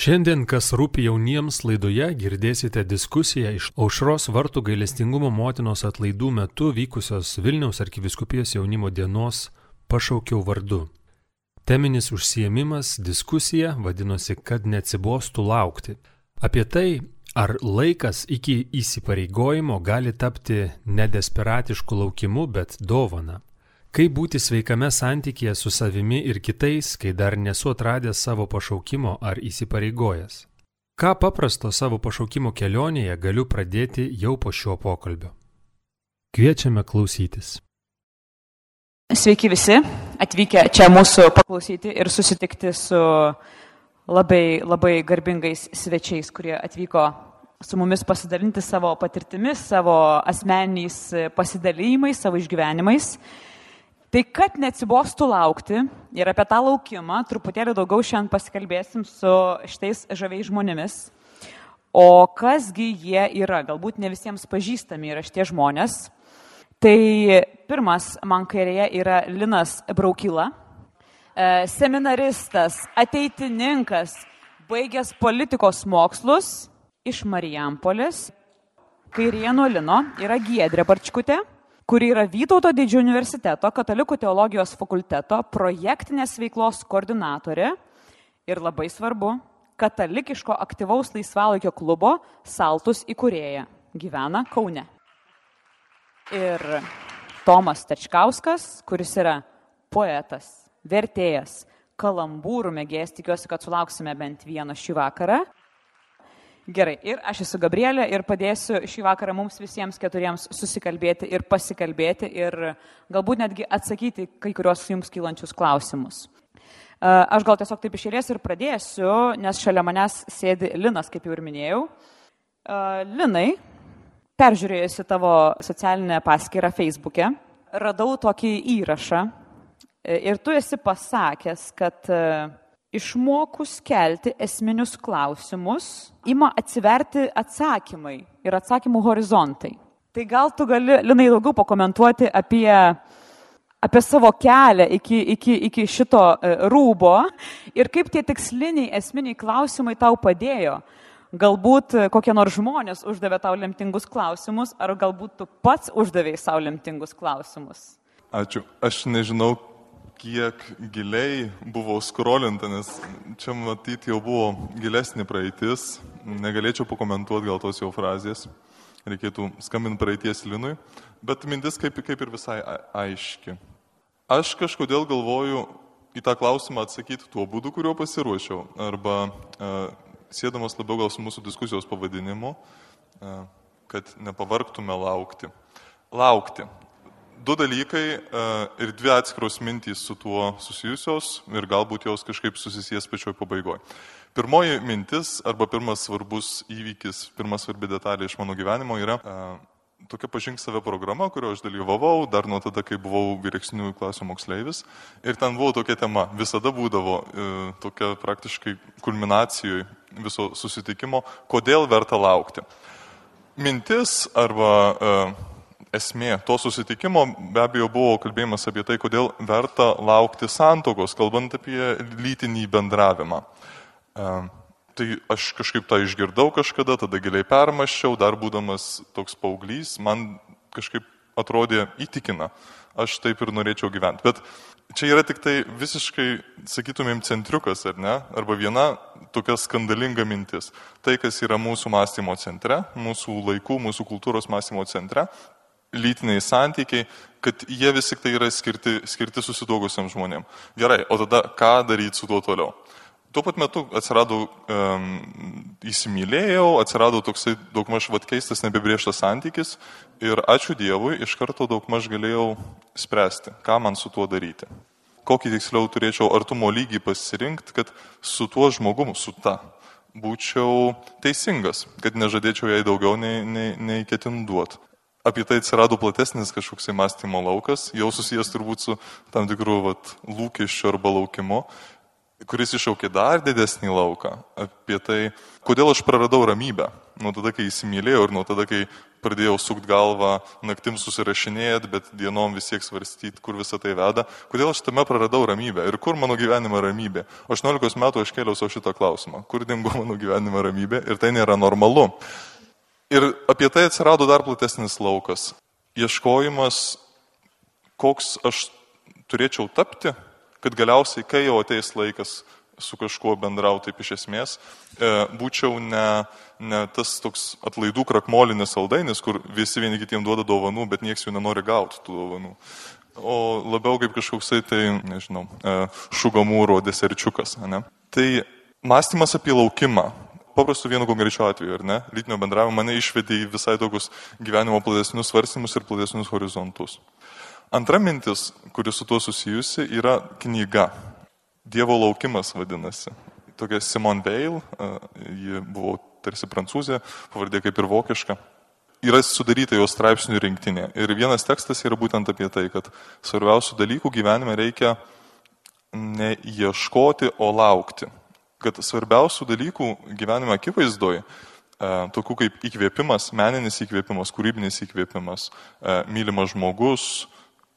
Šiandien, kas rūpi jauniems laidoje, girdėsite diskusiją iš aušros vartų gailestingumo motinos atlaidų metu vykusios Vilniaus arkiviskupijos jaunimo dienos pašaukiau vardu. Teminis užsiemimas diskusija vadinosi, kad neatsibostų laukti. Apie tai, ar laikas iki įsipareigojimo gali tapti nedesperatišku laukimu, bet dovana. Kaip būti sveikame santykėje su savimi ir kitais, kai dar nesu atradęs savo pašaukimo ar įsipareigojęs? Ką paprasto savo pašaukimo kelionėje galiu pradėti jau po šio pokalbio? Kviečiame klausytis. Sveiki visi, atvykę čia mūsų paklausyti ir susitikti su labai, labai garbingais svečiais, kurie atvyko su mumis pasidalinti savo patirtimis, savo asmeniniais pasidalymais, savo išgyvenimais. Tai kad neatsibostų laukti ir apie tą laukimą truputėlį daugiau šiandien pasikalbėsim su šitais žaviais žmonėmis. O kasgi jie yra, galbūt ne visiems pažįstami yra šitie žmonės. Tai pirmas man kairėje yra Linas Braukila, e, seminaristas, ateitininkas, baigęs politikos mokslus iš Marijampolės. Kairėje nuo Lino yra Giedrė Barčkutė kuri yra Vytauto didžiojo universiteto katalikų teologijos fakulteto projektinės veiklos koordinatorė ir labai svarbu, katalikiško aktyvaus laisvalaikio klubo Saltus įkūrėja. Gyvena Kaune. Ir Tomas Tečkauskas, kuris yra poetas, vertėjas, kalambūrų mėgėjas, tikiuosi, kad sulauksime bent vieno šį vakarą. Gerai, ir aš esu Gabrielė ir padėsiu šį vakarą mums visiems keturiems susikalbėti ir pasikalbėti ir galbūt netgi atsakyti kai kurios jums kylančius klausimus. Aš gal tiesiog taip išėlės ir pradėsiu, nes šalia manęs sėdi Linas, kaip jau ir minėjau. Linai, peržiūrėjusi tavo socialinę paskyrą Facebook'e, radau tokį įrašą ir tu esi pasakęs, kad išmokus kelti esminius klausimus, ima atsiverti atsakymai ir atsakymų horizontai. Tai gal tu gali, Linai, daugiau pakomentuoti apie, apie savo kelią iki, iki, iki šito e, rūbo ir kaip tie tiksliniai esminiai klausimai tau padėjo. Galbūt e, kokie nors žmonės uždavė tau lemtingus klausimus, ar galbūt tu pats uždavėjai savo lemtingus klausimus. Ačiū. Aš nežinau, kiek giliai buvo skrolinta, nes čia matyti jau buvo gilesnė praeitis. Negalėčiau pakomentuoti gal tos jau frazės, reikėtų skambinti praeities linui, bet mintis kaip, kaip ir visai aiški. Aš kažkodėl galvoju į tą klausimą atsakyti tuo būdu, kuriuo pasiruošiau, arba uh, sėdamas labiau gal su mūsų diskusijos pavadinimu, uh, kad nepavarktume laukti. Laukti du dalykai e, ir dvi atskiros mintys su tuo susijusios ir galbūt jos kažkaip susisies pačioj pabaigoje. Pirmoji mintis arba pirmas svarbus įvykis, pirmas svarbi detalė iš mano gyvenimo yra e, tokia pažink save programa, kurioje aš dalyvavau dar nuo tada, kai buvau vyresniųjų klasių moksleivis. Ir ten buvo tokia tema, visada būdavo e, tokia praktiškai kulminacijoje viso susitikimo, kodėl verta laukti. Mintis arba e, esmė to susitikimo be abejo buvo kalbėjimas apie tai, kodėl verta laukti santokos, kalbant apie lytinį bendravimą. E, tai aš kažkaip tą išgirdau kažkada, tada giliai permaščiau, dar būdamas toks paauglys, man kažkaip atrodė įtikina. Aš taip ir norėčiau gyventi. Bet čia yra tik tai visiškai, sakytumėm, centriukas, ar ne? Arba viena tokia skandalinga mintis. Tai, kas yra mūsų mąstymo centre, mūsų laikų, mūsų kultūros mąstymo centre, lytiniai santykiai, kad jie vis tik tai yra skirti, skirti susidogusiam žmonėm. Gerai, o tada ką daryti su tuo toliau? Tuo pat metu atsirado, um, įsimylėjau, atsirado toksai daugmaž vad keistas, nebebrieštas santykis ir ačiū Dievui, iš karto daugmaž galėjau spręsti, ką man su tuo daryti. Kokį tiksliau turėčiau artumo lygį pasirinkti, kad su tuo žmogumu, su ta, būčiau teisingas, kad nežadėčiau jai daugiau nei, nei, nei ketinu duoti apie tai atsirado platesnis kažkoksai mąstymo laukas, jau susijęs turbūt su tam tikru vat, lūkesčiu arba laukimu. kuris iššaukė dar didesnį lauką apie tai, kodėl aš praradau ramybę. Nuo tada, kai įsimylėjau ir nuo tada, kai pradėjau sukt galvą, naktim susirašinėjant, bet dienom vis tiek svarstyti, kur visą tai veda. Kodėl aš tame praradau ramybę ir kur mano gyvenimo ramybė? 18 metų aš kėliau savo šitą klausimą. Kur dingo mano gyvenimo ramybė? Ir tai nėra normalu. Ir apie tai atsirado dar platesnis laukas. Ieškojimas, koks aš turėčiau tapti, kad galiausiai, kai jau ateis laikas su kažkuo bendrauti taip iš esmės, e, būčiau ne, ne tas toks atlaidų krakmolinis saldainis, kur visi vieni kitiems duoda dovanų, bet niekas jų nenori gauti tų dovanų. O labiau kaip kažkoksai tai, nežinau, e, šugamūro deserčiukas. Ne? Tai mąstymas apie laukimą, paprastu vienu konkrečiu atveju, ar ne, lytinio bendravimo mane išvedė į visai tokius gyvenimo platesnius svarstymus ir platesnius horizontus. Antra mintis, kuri su tuo susijusi, yra knyga. Dievo laukimas vadinasi. Tokia Simon Veil, ji buvo tarsi prancūzė, pavardė kaip ir vokiška. Yra sudaryta jos straipsnių rinktinė. Ir vienas tekstas yra būtent apie tai, kad svarbiausių dalykų gyvenime reikia ne ieškoti, o laukti. Kad svarbiausių dalykų gyvenime akivaizdoje, tokių kaip įkvėpimas, meninis įkvėpimas, kūrybinis įkvėpimas, mylimas žmogus,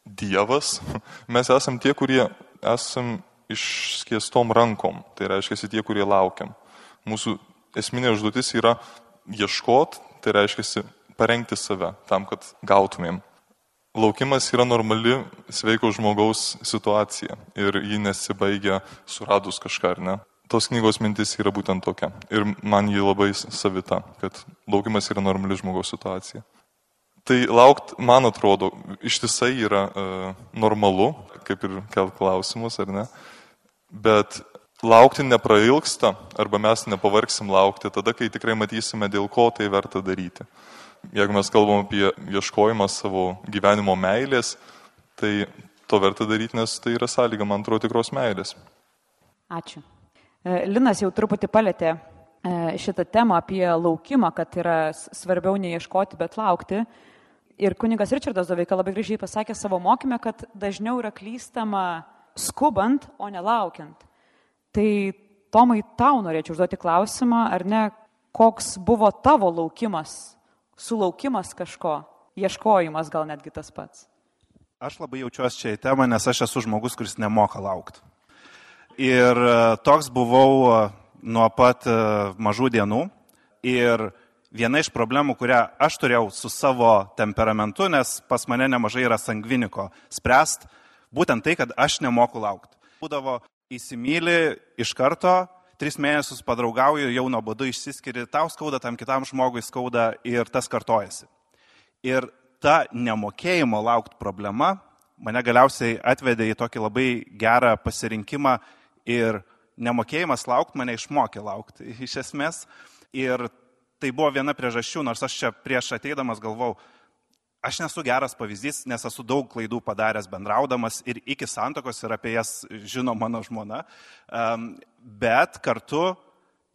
Dievas, mes esam tie, kurie esam išskiestom rankom, tai reiškia tie, kurie laukiam. Mūsų esminė užduotis yra ieškot, tai reiškia parengti save tam, kad gautumėm. Laukimas yra normali sveiko žmogaus situacija ir ji nesibaigia suradus kažką, ar ne? Tos knygos mintis yra būtent tokia. Ir man ji labai savita, kad laukimas yra normali žmogaus situacija. Tai laukt, man atrodo, ištisai yra e, normalu, kaip ir kelt klausimus, ar ne? Bet laukti neprailgsta, arba mes nepavargsim laukti tada, kai tikrai matysime, dėl ko tai verta daryti. Jeigu mes kalbam apie ieškojimą savo gyvenimo meilės, tai to verta daryti, nes tai yra sąlyga, man atrodo, tikros meilės. Ačiū. E, Linas jau truputį palėtė e, šitą temą apie laukimą, kad yra svarbiau neieškoti, bet laukti. Ir kunigas Richardas Doveika labai gražiai pasakė savo mokymę, kad dažniau yra klystama skubant, o nelaukiant. Tai Tomai, tau norėčiau užduoti klausimą, ar ne, koks buvo tavo laukimas, sulaukimas kažko, ieškojimas gal netgi tas pats. Aš labai jaučiuosi čia į temą, nes aš esu žmogus, kuris nemoka laukti. Ir e, toks buvau e, nuo pat e, mažų dienų. Ir viena iš problemų, kurią aš turėjau su savo temperamentu, nes pas mane nemažai yra sangviniko, spręst, būtent tai, kad aš nemoku laukti. Būdavo įsimylį iš karto, tris mėnesius padraugauju, jau nuo būdu išsiskiri, tau skauda, tam kitam žmogui skauda ir tas kartojasi. Ir ta nemokėjimo laukti problema mane galiausiai atvedė į tokį labai gerą pasirinkimą ir nemokėjimas laukti mane išmokė laukti iš esmės. Ir tai buvo viena priežasčių, nors aš čia prieš ateidamas galvau, aš nesu geras pavyzdys, nes esu daug klaidų padaręs bendraudamas ir iki santokos ir apie jas žino mano žmona, bet kartu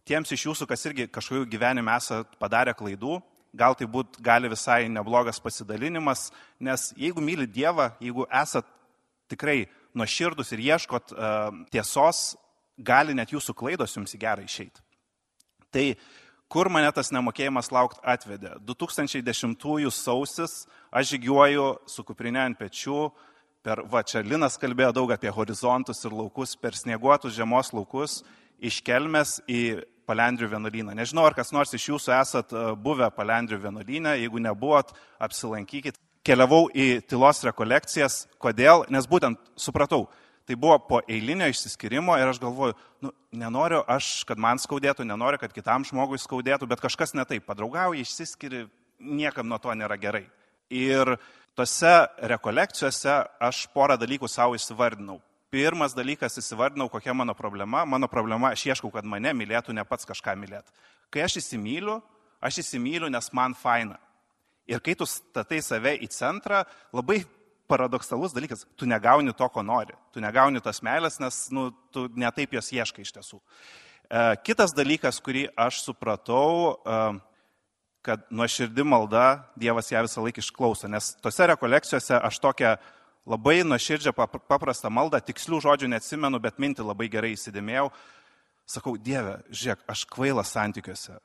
tiems iš jūsų, kas irgi kažkokiu gyvenime esate padarę klaidų, gal tai būt gali visai neblogas pasidalinimas, nes jeigu myli Dievą, jeigu esat tikrai nuoširdus ir ieškot uh, tiesos, gali net jūsų klaidos jums į gerą išeiti. Tai kur mane tas nemokėjimas laukti atvedė. 2010 sausis aš žygiuoju su kuprinė ant pečių, per, va čia Linas kalbėjo daug apie horizontus ir laukus, per snieguotus žiemos laukus, iš kelmes į Palendrių vienuolyną. Nežinau, ar kas nors iš jūsų esat e, buvę Palendrių vienuolynę, jeigu nebuvot, apsilankykit. Keliavau į tylos rekolekcijas. Kodėl? Nes būtent supratau, Tai buvo po eilinio išsiskirimo ir aš galvoju, nu, nenoriu aš, kad man skaudėtų, nenoriu, kad kitam žmogui skaudėtų, bet kažkas ne taip, padraugauji, išsiskiri, niekam nuo to nėra gerai. Ir tose rekolekcijose aš porą dalykų savo įsivardinau. Pirmas dalykas įsivardinau, kokia mano problema. Mano problema, aš ieškau, kad mane mylėtų, ne pats kažką mylėtų. Kai aš įsimyliu, aš įsimyliu, nes man faina. Ir kai tu statai save į centrą, labai paradoksalus dalykas, tu negauni to, ko nori, tu negauni tos meilės, nes nu, tu netaip jos ieškai iš tiesų. E, kitas dalykas, kurį aš supratau, e, kad nuoširdi malda Dievas ją visą laiką išklauso, nes tose rekolekcijose aš tokią labai nuoširdžią paprastą maldą, tikslių žodžių neatsimenu, bet mintį labai gerai įsidėmėjau. Sakau, Dieve, žiūrėk, aš kvailas santykiuose.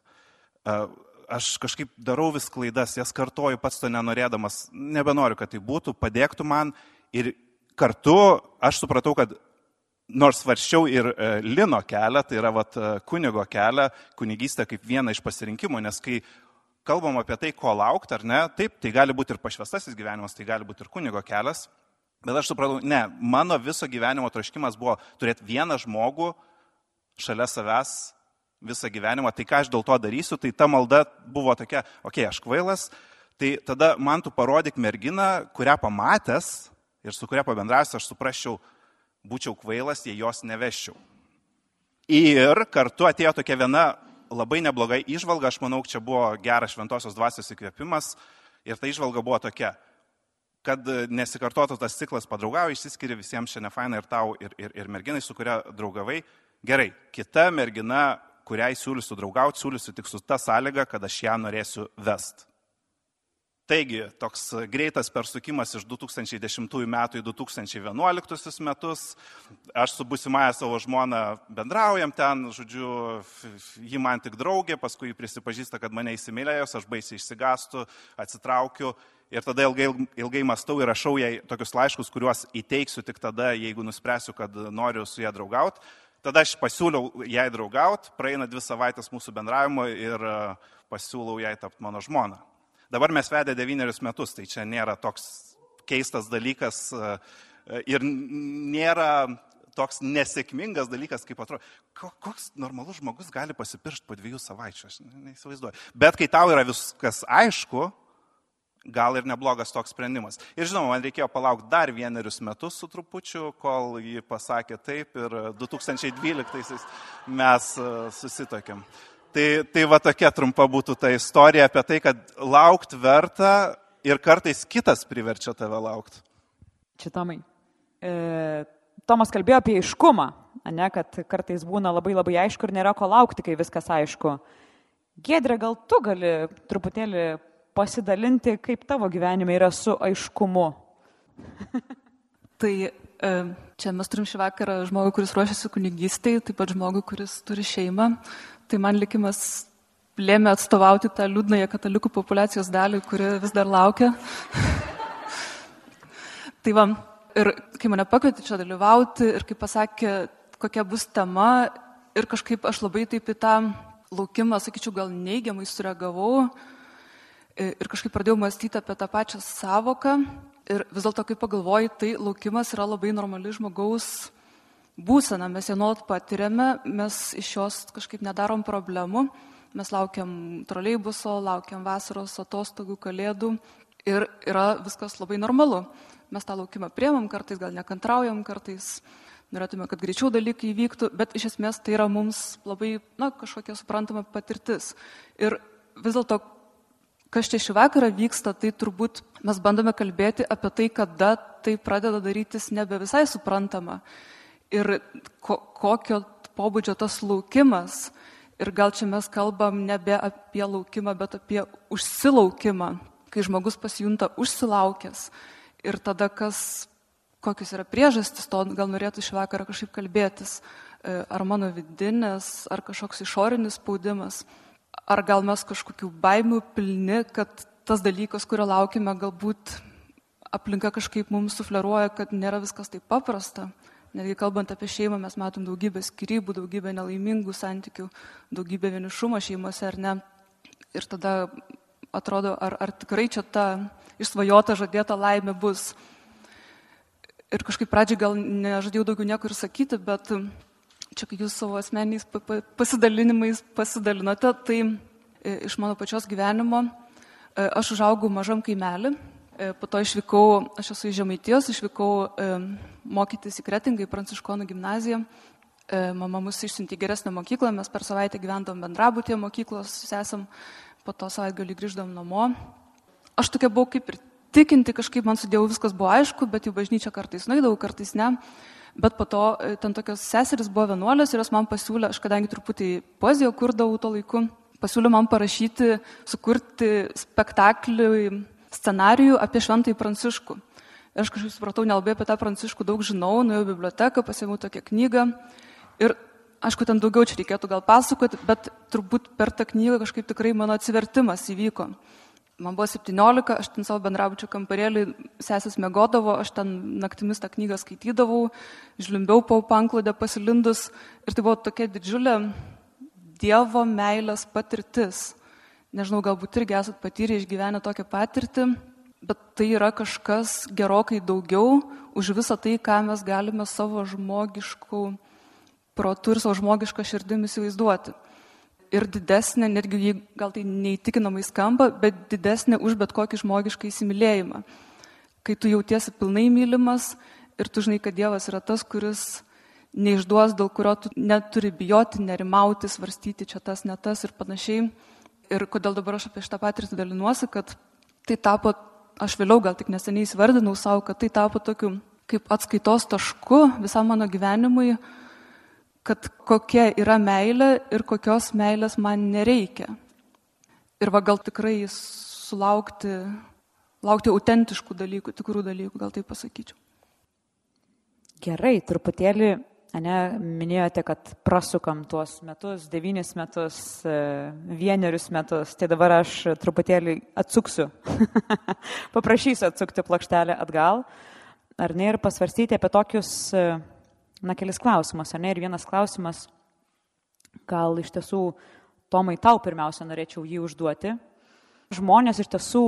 Aš kažkaip darau vis klaidas, jas kartoju pats to nenorėdamas, nebenoriu, kad tai būtų, padėktų man. Ir kartu aš supratau, kad nors svarščiau ir e, lino kelią, tai yra vat, e, kunigo kelią, kunigystę kaip vieną iš pasirinkimų, nes kai kalbam apie tai, ko laukti ar ne, taip, tai gali būti ir pašvestasis gyvenimas, tai gali būti ir kunigo kelias, bet aš supratau, ne, mano viso gyvenimo troškimas buvo turėti vieną žmogų šalia savęs visą gyvenimą, tai ką aš dėl to darysiu, tai ta malda buvo tokia, okei, okay, aš kvailas, tai tada man tu parodyk merginą, kurią pamatęs ir su kuria pabendrasiu, aš suprasčiau, būčiau kvailas, jei jos neveščiau. Ir kartu atėjo tokia viena labai nebloga išvalga, aš manau, čia buvo geras šventosios dvasios įkvėpimas ir ta išvalga buvo tokia, kad nesikartotų tas ciklas padraugavo, išsiskiria visiems šiandien faina ir tau, ir, ir, ir merginai, su kuria draugavai. Gerai, kita mergina, kuriai siūlysiu draugauti, siūlysiu tik su ta sąlyga, kad aš ją norėsiu vest. Taigi, toks greitas persukimas iš 2010 metų į 2011 metus. Aš su busimąją savo žmona bendraujam ten, žodžiu, ji man tik draugė, paskui prisipažįsta, kad mane įsimylėjus, aš baisiai išsigastų, atsitraukiu ir tada ilgai, ilgai mastau ir rašau jai tokius laiškus, kuriuos įteiksiu tik tada, jeigu nuspręsiu, kad noriu su ją draugauti. Tada aš pasiūliau jai draugauti, praeina dvi savaitės mūsų bendravimo ir pasiūlau jai tapti mano žmona. Dabar mes vedė devynerius metus, tai čia nėra toks keistas dalykas e, ir nėra toks nesėkmingas dalykas, kaip atrodo. Koks normalus žmogus gali pasipiršti po dviejų savaičių, aš neįsivaizduoju. Bet kai tau yra viskas aišku, gal ir neblogas toks sprendimas. Ir žinoma, man reikėjo palaukti dar vienerius metus su trupučiu, kol ji pasakė taip ir 2012 mes e, susitokėm. Tai, tai va tokia trumpa būtų ta istorija apie tai, kad laukt verta ir kartais kitas priverčia tave laukti. Čia Tomai. E, Tomas kalbėjo apie aiškumą, ne, kad kartais būna labai labai aišku ir nėra ko laukti, kai viskas aišku. Gedrė, gal tu gali truputėlį pasidalinti, kaip tavo gyvenime yra su aiškumu? tai e, čia mes turim šį vakarą žmogų, kuris ruošiasi kunigystai, taip pat žmogų, kuris turi šeimą tai man likimas lėmė atstovauti tą liūdnąją katalikų populacijos dalį, kuri vis dar laukia. tai va, ir kai mane pakvietė čia dalyvauti ir kai pasakė, kokia bus tema, ir kažkaip aš labai taip į tą laukimą, sakyčiau, gal neigiamai sureagavau ir kažkaip pradėjau mąstyti apie tą pačią savoką. Ir vis dėlto, kai pagalvoju, tai laukimas yra labai normali žmogaus būseną, mes ją nuolat patiriame, mes iš jos kažkaip nedarom problemų, mes laukiam troleibuso, laukiam vasaros atostogų, kalėdų ir yra viskas labai normalu. Mes tą laukimą priemam, kartais gal nekantraujam, kartais norėtume, kad greičiau dalykai įvyktų, bet iš esmės tai yra mums labai, na, kažkokia suprantama patirtis. Ir vis dėlto, kas čia šį vakarą vyksta, tai turbūt mes bandome kalbėti apie tai, kada tai pradeda darytis nebe visai suprantama ir ko, kokio pobūdžio tas laukimas. Ir gal čia mes kalbam nebe apie laukimą, bet apie užsilaukimą, kai žmogus pasijunta užsilaukęs. Ir tada kas, kokios yra priežastis, to gal norėtų šį vakarą kažkaip kalbėtis. E, ar mano vidinės, ar kažkoks išorinis spaudimas, ar gal mes kažkokių baimių pilni, kad tas dalykas, kurio laukime, galbūt aplinka kažkaip mums sufleruoja, kad nėra viskas taip paprasta. Netgi kalbant apie šeimą, mes matom daugybę skirybų, daugybę nelaimingų santykių, daugybę vienišumo šeimose, ar ne? Ir tada atrodo, ar, ar tikrai čia ta išsvajota, žadėta laimė bus. Ir kažkaip pradžiai gal nežadėjau daugiau nieko ir sakyti, bet čia, kai jūs savo asmeniais pasidalinimais pasidalinote, tai e, iš mano pačios gyvenimo e, aš užaugau mažam kaimelį E, po to išvykau, aš esu iš Žemaitijos, išvykau mokytis į Kretingą, į Pranciškonų gimnaziją. Mama mus išsiuntė geresnę mokyklą, mes per savaitę gyvendom bendrabutėje mokyklos, esam, po to savaitgalį grįždom namo. Aš tokia buvau kaip ir tikinti, kažkaip man su Dievu viskas buvo aišku, bet į bažnyčią kartais nueidavau, kartais ne. Bet po to ten tokios seseris buvo vienuolės ir jos man pasiūlė, aš kadangi truputį poeziją kurdavau to laiku, pasiūlė man parašyti, sukurti spektaklį scenarijų apie Šventąjį Pranciškų. Ir aš kažkaip supratau, nelabai apie tą pranciškų daug žinau, nuėjau į biblioteką, pasėmiau tokią knygą. Ir aišku, ten daugiau čia reikėtų gal pasakoti, bet turbūt per tą knygą kažkaip tikrai mano atsivertimas įvyko. Man buvo 17, aš ten savo bendrabučio kamparėlį, sesės mėgodavo, aš ten naktimis tą knygą skaitydavau, žlimbiau po panklodę pasilindus ir tai buvo tokia didžiulė Dievo meilės patirtis. Nežinau, galbūt irgi esat patyrę išgyvenę tokią patirtį, bet tai yra kažkas gerokai daugiau už visą tai, ką mes galime savo žmogiškų protų ir savo žmogišką širdimi įsivaizduoti. Ir didesnė, netgi gal tai neįtikinamai skamba, bet didesnė už bet kokį žmogišką įsimylėjimą. Kai tu jautiesi pilnai mylimas ir tu žinai, kad Dievas yra tas, kuris neišduos, dėl kurio tu neturi bijoti, nerimauti, svarstyti čia tas, ne tas ir panašiai. Ir kodėl dabar aš apie šitą patirtį dalinuosi, kad tai tapo, aš vėliau gal tik neseniai įsivardinau savo, kad tai tapo tokiu kaip atskaitos tašku visam mano gyvenimui, kad kokia yra meilė ir kokios meilės man nereikia. Ir va gal tikrai sulaukti, laukti autentiškų dalykų, tikrų dalykų, gal tai pasakyčiau. Gerai, truputėlį Ne, minėjote, kad prasukam tuos metus, devynis metus, e, vienerius metus, tai dabar aš truputėlį atsuksiu, paprašysiu atsukti plokštelę atgal, ar ne, ir pasvarstyti apie tokius, e, na, kelis klausimus, ar ne, ir vienas klausimas, gal iš tiesų, Tomai, tau pirmiausia norėčiau jį užduoti. Žmonės iš tiesų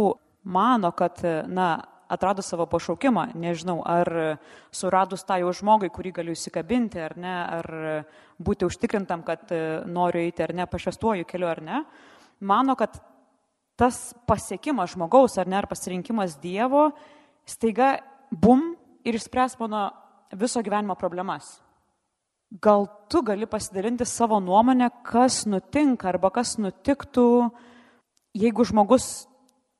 mano, kad, na, atrado savo pašaukimą, nežinau, ar suradus tą jau žmogui, kurį galiu įsikabinti, ar ne, ar būti užtikrintam, kad e, noriu eiti ar ne pašvestuoju keliu ar ne, mano, kad tas pasiekimas žmogaus ar ne, ar pasirinkimas Dievo staiga bum ir išspręs mano viso gyvenimo problemas. Gal tu gali pasidalinti savo nuomonę, kas nutinka arba kas nutiktų, jeigu žmogus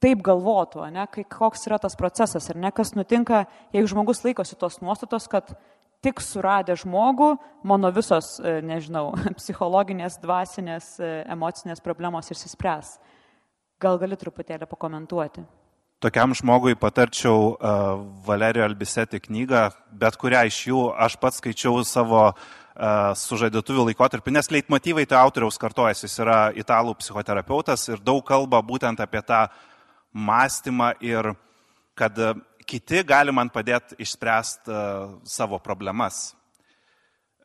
taip galvotų, ne, kai, koks yra tas procesas ir ne, kas nutinka, jeigu žmogus laikosi tos nuostatos, kad tik suradę žmogų, mano visos, e, nežinau, psichologinės, dvasinės, e, emocinės problemos išsispręs. Gal gali truputėlį pakomentuoti? Tokiam žmogui patarčiau uh, Valerio Albisetį knygą, bet kurią iš jų aš pats skaičiau savo uh, sužadėtuvių laikotarpį, nes leitmotyvai tai autoriaus kartojasi, jis yra italų psichoterapeutas ir daug kalba būtent apie tą uh, mąstymą ir kad kiti gali man padėti išspręsti e, savo problemas.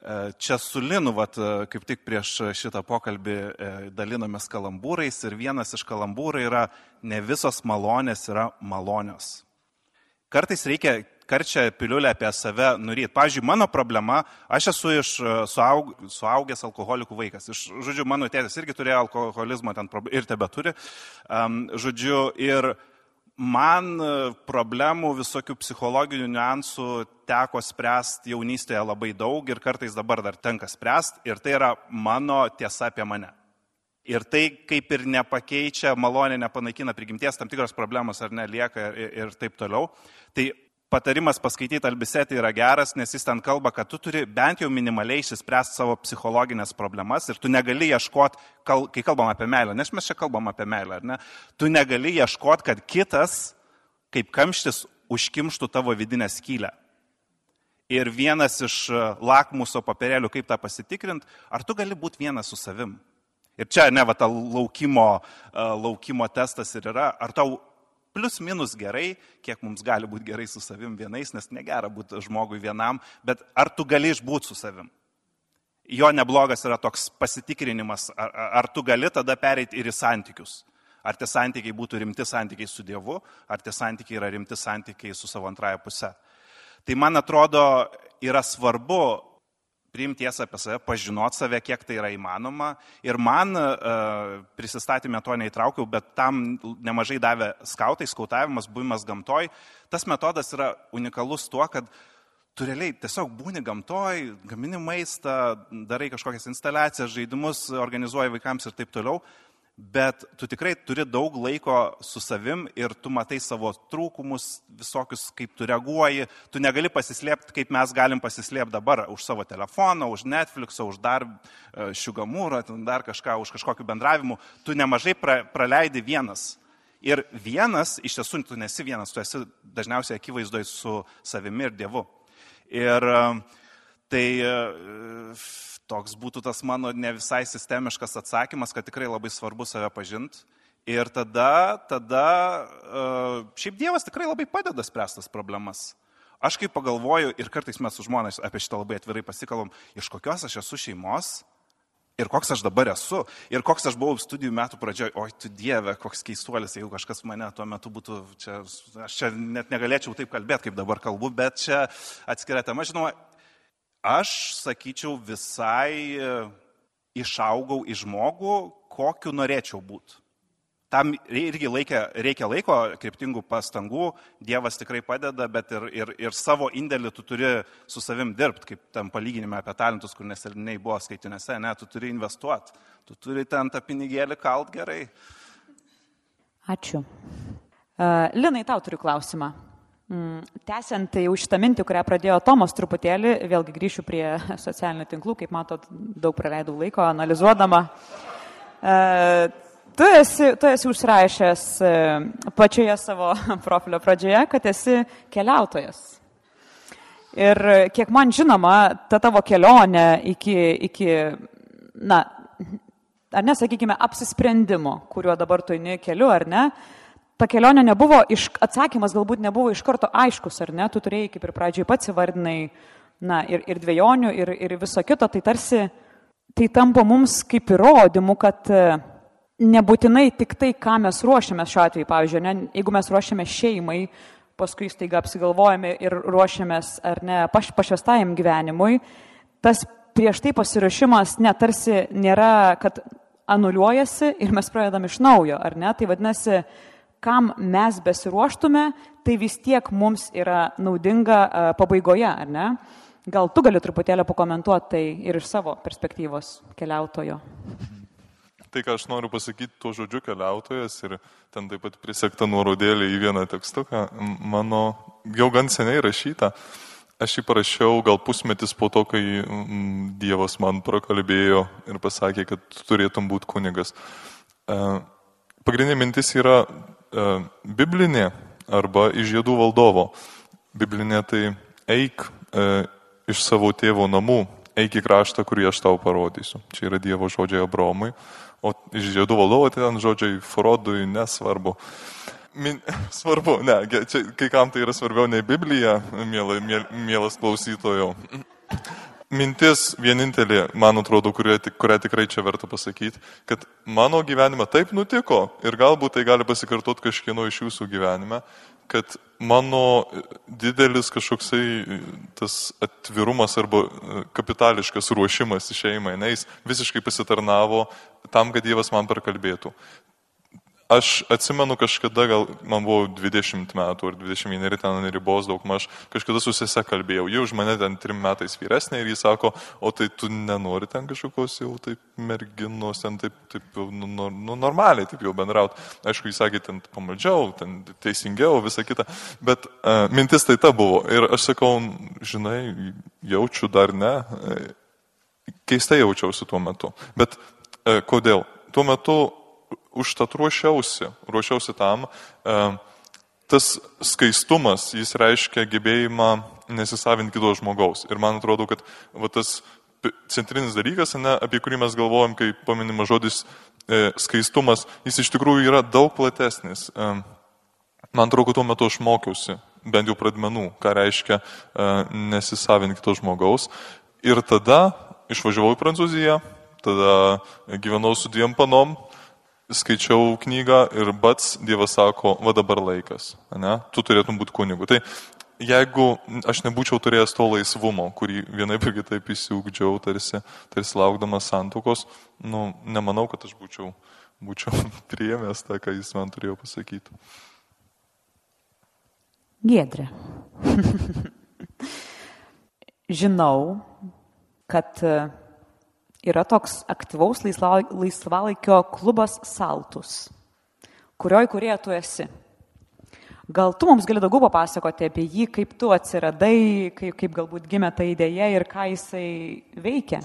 E, čia su Linu, vat, kaip tik prieš šitą pokalbį dalinomės kalambūrais ir vienas iš kalambūrų yra ne visos malonės yra malonios. Kartais reikia karčią piliulę apie save nuryti. Pavyzdžiui, mano problema, aš esu iš suaug, suaugęs alkoholikų vaikas. Iš, žodžiu, mano tėtis irgi turėjo alkoholizmo ten ir tebe turi. Um, žodžiu, ir man problemų, visokių psichologinių niuansų teko spręsti jaunystėje labai daug ir kartais dabar dar tenka spręsti ir tai yra mano tiesa apie mane. Ir tai kaip ir nepakeičia, malonė nepanaikina prigimties, tam tikros problemos ar nelieka ir, ir taip toliau. Tai patarimas paskaityti Albisetį yra geras, nes jis ten kalba, kad tu turi bent jau minimaliai išspręsti savo psichologinės problemas ir tu negali ieškoti, kai kalbam apie meilę, nes mes čia kalbam apie meilę, ar ne, tu negali ieškoti, kad kitas, kaip kamštis, užkimštų tavo vidinę skylę. Ir vienas iš e, lakmuso papirėlių, kaip tą pasitikrinti, ar tu gali būti vienas su savim. Ir čia ne va ta laukimo, e, laukimo testas ir yra, ar tau Plius minus gerai, kiek mums gali būti gerai su savim vienais, nes negera būti žmogui vienam, bet ar tu gali išbūti su savim? Jo neblogas yra toks pasitikrinimas, ar, ar tu gali tada pereiti ir į santykius. Ar tie santykiai būtų rimti santykiai su Dievu, ar tie santykiai yra rimti santykiai su savo antraja pusė. Tai man atrodo yra svarbu priimti tiesą apie save, pažinoti save, kiek tai yra įmanoma. Ir man uh, prisistatymę to neįtraukiau, bet tam nemažai davė skautai, skautavimas, buvimas gamtoj. Tas metodas yra unikalus tuo, kad tu realiai tiesiog būni gamtoj, gamini maistą, darai kažkokias instaliacijas, žaidimus, organizuoji vaikams ir taip toliau bet tu tikrai turi daug laiko su savim ir tu matai savo trūkumus, visokius, kaip tu reaguoji, tu negali pasislėpti, kaip mes galim pasislėpti dabar už savo telefoną, už Netflixą, už dar šiugamūrą, dar kažką, už kažkokiu bendravimu, tu nemažai pra, praleidi vienas. Ir vienas, iš tiesų, tu nesi vienas, tu esi dažniausiai akivaizdoj su savimi ir Dievu. Ir tai toks būtų tas mano ne visai sistemiškas atsakymas, kad tikrai labai svarbu save pažinti. Ir tada, tada šiaip Dievas tikrai labai padeda spręstas problemas. Aš kaip pagalvoju, ir kartais mes su žmonės apie šitą labai atvirai pasikalbam, iš kokios aš esu šeimos ir koks aš dabar esu, ir koks aš buvau studijų metų pradžioje, oi tu Dieve, koks keistuolis, jeigu kažkas mane tuo metu būtų, čia, aš čia net negalėčiau taip kalbėti, kaip dabar kalbu, bet čia atskiria tema, žinoma, aš sakyčiau visai išaugau į žmogų, kokiu norėčiau būti. Tam irgi laikia, reikia laiko, kryptingų pastangų, Dievas tikrai padeda, bet ir, ir, ir savo indėlį tu turi su savim dirbti, kaip tam palyginime apie talentus, kur neseniai buvo skaitinėse, ne, tu turi investuoti, tu turi ten tą pinigėlį kalt gerai. Ačiū. Uh, Linai, tau turiu klausimą. Mm, tęsiant tai jau šitą mintį, kurią pradėjo Tomas truputėlį, vėlgi grįšiu prie socialinių tinklų, kaip matot, daug praleidau laiko analizuodama. Uh, Tu esi, tu esi užrašęs e, pačioje savo profilio pradžioje, kad esi keliautojas. Ir kiek man žinoma, ta tavo kelionė iki, iki na, ar nesakykime, apsisprendimo, kuriuo dabar tu eini keliu, ar ne, ta kelionė nebuvo, iš, atsakymas galbūt nebuvo iš karto aiškus, ar ne, tu turėjai kaip ir pradžioj pats įvardinai, na, ir, ir dviejonių, ir, ir viso kito, tai tarsi tai tampa mums kaip įrodymu, kad nebūtinai tik tai, ką mes ruošiame šiuo atveju, pavyzdžiui, ne, jeigu mes ruošiame šeimai, paskui staiga apsigalvojame ir ruošiamės ar ne paš, pašvestajam gyvenimui, tas prieš tai pasirašymas netarsi nėra, kad anuliuojasi ir mes pradedam iš naujo, ar ne? Tai vadinasi, kam mes besiruoštume, tai vis tiek mums yra naudinga uh, pabaigoje, ar ne? Gal tu gali truputėlį pakomentuoti tai ir iš savo perspektyvos keliautojo. Tai, ką aš noriu pasakyti tuo žodžiu keliautojas ir ten taip pat prisekta nuorodėlė į vieną tekstuką, mano jau gan seniai rašyta. Aš jį parašiau gal pusmetis po to, kai Dievas man prakalbėjo ir pasakė, kad turėtum būti kunigas. E, pagrindinė mintis yra e, biblinė arba iš žiedų valdovo. Biblinė tai eik e, iš savo tėvo namų, eik į kraštą, kurį aš tau parodysiu. Čia yra Dievo žodžiai Abromui. O iš žiedų valdovo tai ten žodžiai Frodui nesvarbu. Min, svarbu, ne, čia kai kam tai yra svarbiau nei Biblija, mėla, mėl, mielas klausytojo. Mintis vienintelė, man atrodo, kurią, kurią tikrai čia verta pasakyti, kad mano gyvenime taip nutiko ir galbūt tai gali pasikartoti kažkieno iš jūsų gyvenime, kad mano didelis kažkoksai tas atvirumas arba kapitališkas ruošimas šeimai, na, jis visiškai pasitarnavo tam, kad Dievas man perkalbėtų. Aš atsimenu kažkada, gal man buvo 20 metų ar 21 ten ribos daug maž, kažkada su sese kalbėjau, jau už mane ten trim metais vyresnė ir jis sako, o tai tu nenori ten kažkokios jau taip merginos, ten taip, taip nu, nu, nu, normaliai taip jau bendraut. Aišku, jis sakė, ten pamaldžiau, ten teisingiau, visa kita, bet uh, mintis tai ta buvo. Ir aš sakau, žinai, jaučiu dar ne, keistai jaučiausi tuo metu. Bet uh, kodėl? Tuo metu užtat ruošiausi, ruošiausi tam. E, tas skaistumas, jis reiškia gebėjimą nesisavinti kito žmogaus. Ir man atrodo, kad va, tas centrinis dalykas, ne, apie kurį mes galvojam, kai paminima žodis e, skaistumas, jis iš tikrųjų yra daug platesnis. E, man atrodo, tuo metu aš mokiausi, bent jau pradmenų, ką reiškia e, nesisavinti kito žmogaus. Ir tada išvažiavau į Prancūziją, tada gyvenau su dviem panom, skaičiau knygą ir pats Dievas sako, va dabar laikas, ne? tu turėtum būti kunigu. Tai jeigu aš nebūčiau turėjęs to laisvumo, kurį vienaip ir kitaip įsiugdžiau, tarsi, tarsi laukdamas santokos, nu, nemanau, kad aš būčiau, būčiau priėmęs tą, ką jis man turėjo pasakyti. Giedrė. Žinau, kad yra toks aktyvaus laisvalaikio klubas Saltus, kurioj kurie tu esi. Gal tu mums gali daugiau papasakoti apie jį, kaip tu atsiradai, kaip, kaip galbūt gimė ta idėja ir ką jisai veikia?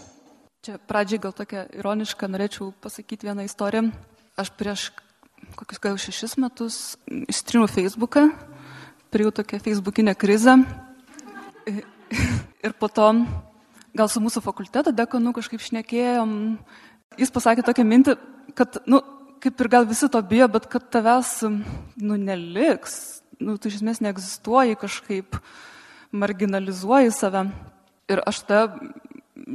Čia pradžiai gal tokia ironiška, norėčiau pasakyti vieną istoriją. Aš prieš kokius gal šešis metus įstrinau Facebooką, turėjau tokią Facebookinę krizę. Ir po to gal su mūsų fakulteto dekanu kažkaip šnekėjom. Jis pasakė tokią mintį, kad, nu, kaip ir gal visi to bijo, bet kad tavęs, nu, neliks. Nu, tu iš esmės neegzistuoji kažkaip, marginalizuoji save. Ir aš tada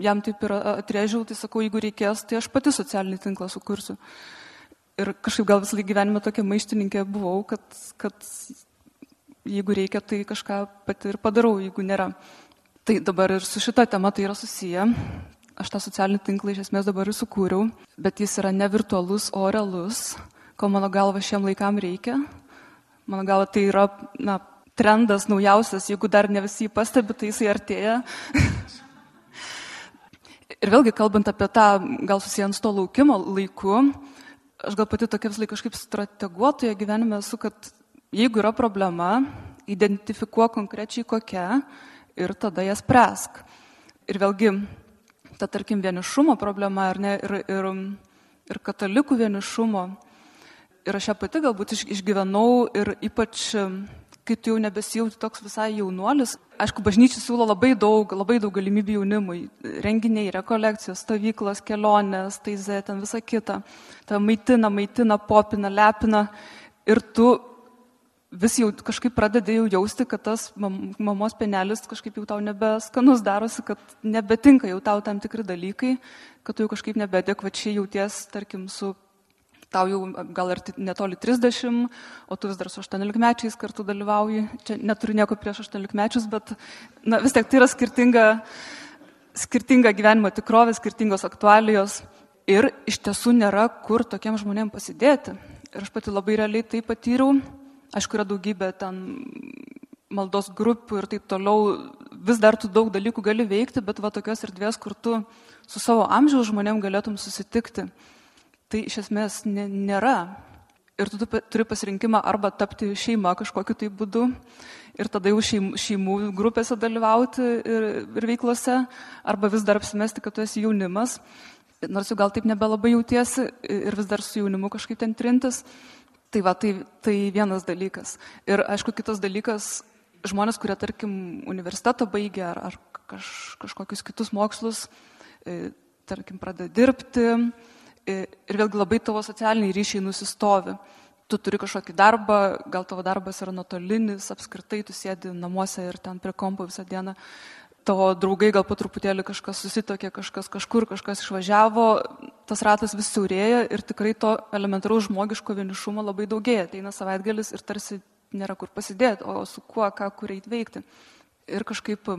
jam taip ir atrėžiau, tai sakau, jeigu reikės, tai aš pati socialinį tinklą sukursiu. Ir kažkaip gal visą gyvenimą tokia maištininkė buvau, kad, kad jeigu reikia, tai kažką pati ir padarau, jeigu nėra. Tai dabar ir su šita tema tai yra susiję. Aš tą socialinį tinklą iš esmės dabar ir sukūriau, bet jis yra ne virtualus, o realus, ko mano galva šiem laikam reikia. Mano galva tai yra na, trendas naujausias, jeigu dar ne visi jį pastebi, tai jisai artėja. ir vėlgi, kalbant apie tą, gal susijęs to laukimo laiku, aš gal pati tokia vis laik kažkaip strateguotoje gyvenime esu, kad jeigu yra problema, identifikuok konkrečiai kokia ir tada jas presk. Ir vėlgi, ta tarkim vienišumo problema, ar ne, ir, ir, ir katalikų vienišumo. Ir aš ją pati galbūt išgyvenau ir ypač, kai tu jau nebesijauti toks visai jaunuolis. Aišku, bažnyčia siūlo labai daug, labai daug galimybių jaunimui. Renginiai, rekolekcijos, stovyklos, kelionės, taizė, ten visa kita. Ta maitina, maitina, popina, lepina. Ir tu vis jau kažkaip pradedi jau jausti, kad tas mamos penelis kažkaip jau tau nebeskanus darosi, kad nebetinka jau tau tam tikri dalykai, kad tu jau kažkaip nebeadekvačiai jauties, tarkim, su tau jau gal ir netoli 30, o tu vis dar su 18 mečiais kartu dalyvauji. Čia neturiu nieko prieš 18 mečius, bet na, vis tiek tai yra skirtinga, skirtinga gyvenimo tikrovė, skirtingos aktualijos ir iš tiesų nėra kur tokiem žmonėm pasidėti. Ir aš pati labai realiai tai patyriau Aišku, yra daugybė ten maldos grupių ir taip toliau, vis dar tu daug dalykų gali veikti, bet va tokios erdvės, kur tu su savo amžiaus žmonėm galėtum susitikti, tai iš esmės nėra. Ir tu turi pasirinkimą arba tapti šeima kažkokiu tai būdu ir tada jau šeimų, šeimų grupėse dalyvauti ir, ir veiklose, arba vis dar apsimesti, kad tu esi jaunimas, nors jau gal taip nebelabai jautiesi ir vis dar su jaunimu kažkaip ten trintis. Tai va, tai, tai vienas dalykas. Ir aišku, kitas dalykas, žmonės, kurie, tarkim, universitetą baigia ar, ar kaž, kažkokius kitus mokslus, e, tarkim, pradeda dirbti e, ir vėlgi labai tavo socialiniai ryšiai nusistovi. Tu turi kažkokį darbą, gal tavo darbas yra nuotolinis, apskritai tu sėdi namuose ir ten prie kompo visą dieną tavo draugai gal po truputėlį kažkas susitokė, kažkas kažkur, kažkas išvažiavo, tas ratas vis siaurėja ir tikrai to elementaraus žmogiško vienišumo labai daugėja. Ateina savaitgalis ir tarsi nėra kur pasidėti, o su kuo, ką kur eiti. Ir kažkaip